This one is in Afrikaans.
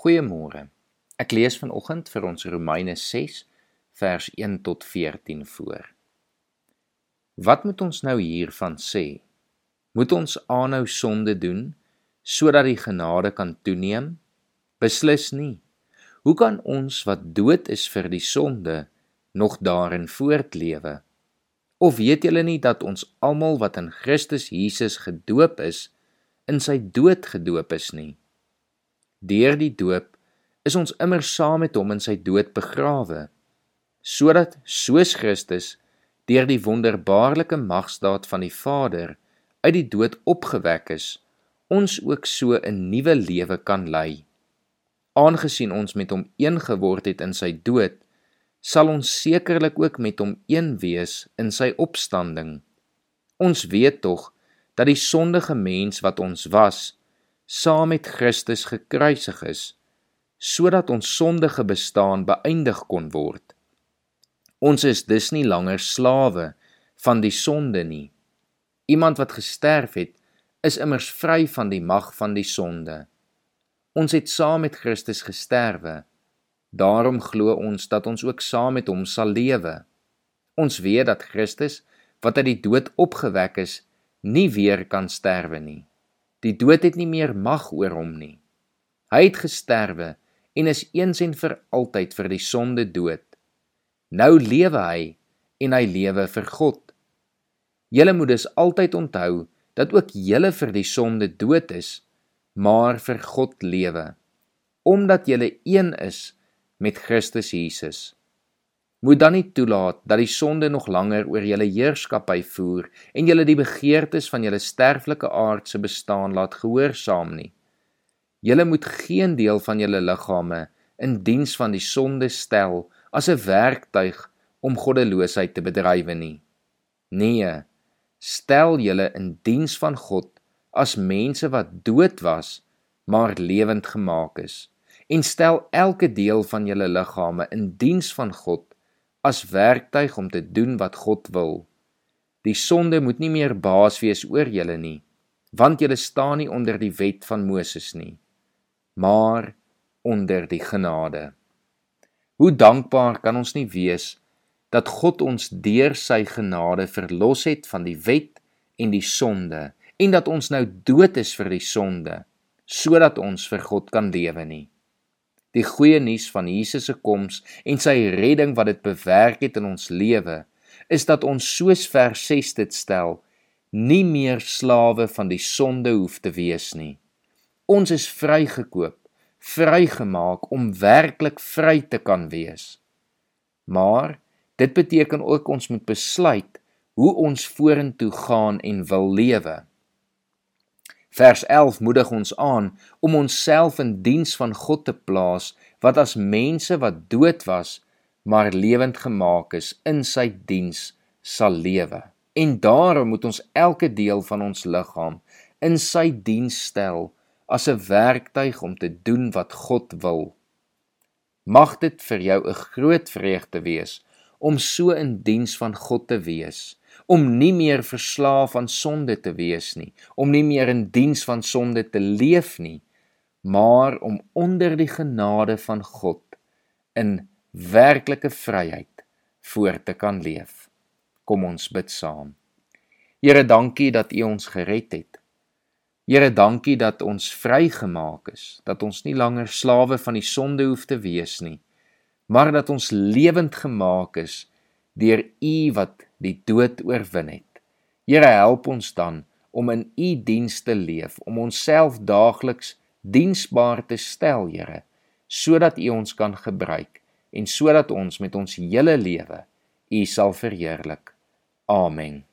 Goeiemôre. Ek lees vanoggend vir ons Romeine 6 vers 1 tot 14 voor. Wat moet ons nou hiervan sê? Moet ons aanhou sonde doen sodat die genade kan toeneem? Beslis nie. Hoe kan ons wat dood is vir die sonde nog daarin voortlewe? Of weet julle nie dat ons almal wat in Christus Jesus gedoop is, in sy dood gedoop is nie? Deur die doop is ons immer saam met hom in sy dood begrawe, sodat soos Christus deur die wonderbaarlike magsdaad van die Vader uit die dood opgewek is, ons ook so 'n nuwe lewe kan lei. Aangesien ons met hom een geword het in sy dood, sal ons sekerlik ook met hom een wees in sy opstanding. Ons weet tog dat die sondige mens wat ons was, saam met Christus gekruisig is sodat ons sondige bestaan beëindig kon word. Ons is dus nie langer slawe van die sonde nie. Iemand wat gesterf het, is immers vry van die mag van die sonde. Ons het saam met Christus gesterwe. Daarom glo ons dat ons ook saam met hom sal lewe. Ons weet dat Christus, wat uit die dood opgewek is, nie weer kan sterwe nie. Die dood het nie meer mag oor hom nie. Hy het gesterwe en is eens en vir altyd vir die sonde dood. Nou lewe hy en hy lewe vir God. Julle moet dus altyd onthou dat ook julle vir die sonde dood is, maar vir God lewe, omdat julle een is met Christus Jesus moet dan nie toelaat dat die sonde nog langer oor julle heerskappy voer en julle die begeertes van julle sterflike aardse bestaan laat gehoorsaam nie. Julle moet geen deel van julle liggame in diens van die sonde stel as 'n werktuig om goddeloosheid te bedrywe nie. Nee, stel julle in diens van God as mense wat dood was, maar lewend gemaak is en stel elke deel van julle liggame in diens van God as werktuig om te doen wat God wil. Die sonde moet nie meer baas wees oor julle nie, want julle staan nie onder die wet van Moses nie, maar onder die genade. Hoe dankbaar kan ons nie wees dat God ons deur sy genade verlos het van die wet en die sonde en dat ons nou dood is vir die sonde sodat ons vir God kan lewe nie die goeie nuus van Jesus se koms en sy redding wat dit bewerk het in ons lewe, is dat ons soos vers 6 dit stel, nie meer slawe van die sonde hoef te wees nie. Ons is vrygekoop, vrygemaak om werklik vry te kan wees. Maar dit beteken ook ons moet besluit hoe ons vorentoe gaan en wil lewe. Vers 11 moedig ons aan om onsself in diens van God te plaas wat as mense wat dood was maar lewend gemaak is in sy diens sal lewe. En daarom moet ons elke deel van ons liggaam in sy diens stel as 'n werktuig om te doen wat God wil. Mag dit vir jou 'n groot vreugde wees om so in diens van God te wees om nie meer verslaaf aan sonde te wees nie, om nie meer in diens van sonde te leef nie, maar om onder die genade van God in werklike vryheid voor te kan leef. Kom ons bid saam. Here, dankie dat U ons gered het. Here, dankie dat ons vrygemaak is, dat ons nie langer slawe van die sonde hoef te wees nie, maar dat ons lewend gemaak is deur U wat die dood oorwin het. Here help ons dan om in U diens te leef, om onsself daagliks diensbaar te stel, Here, sodat U ons kan gebruik en sodat ons met ons hele lewe U sal verheerlik. Amen.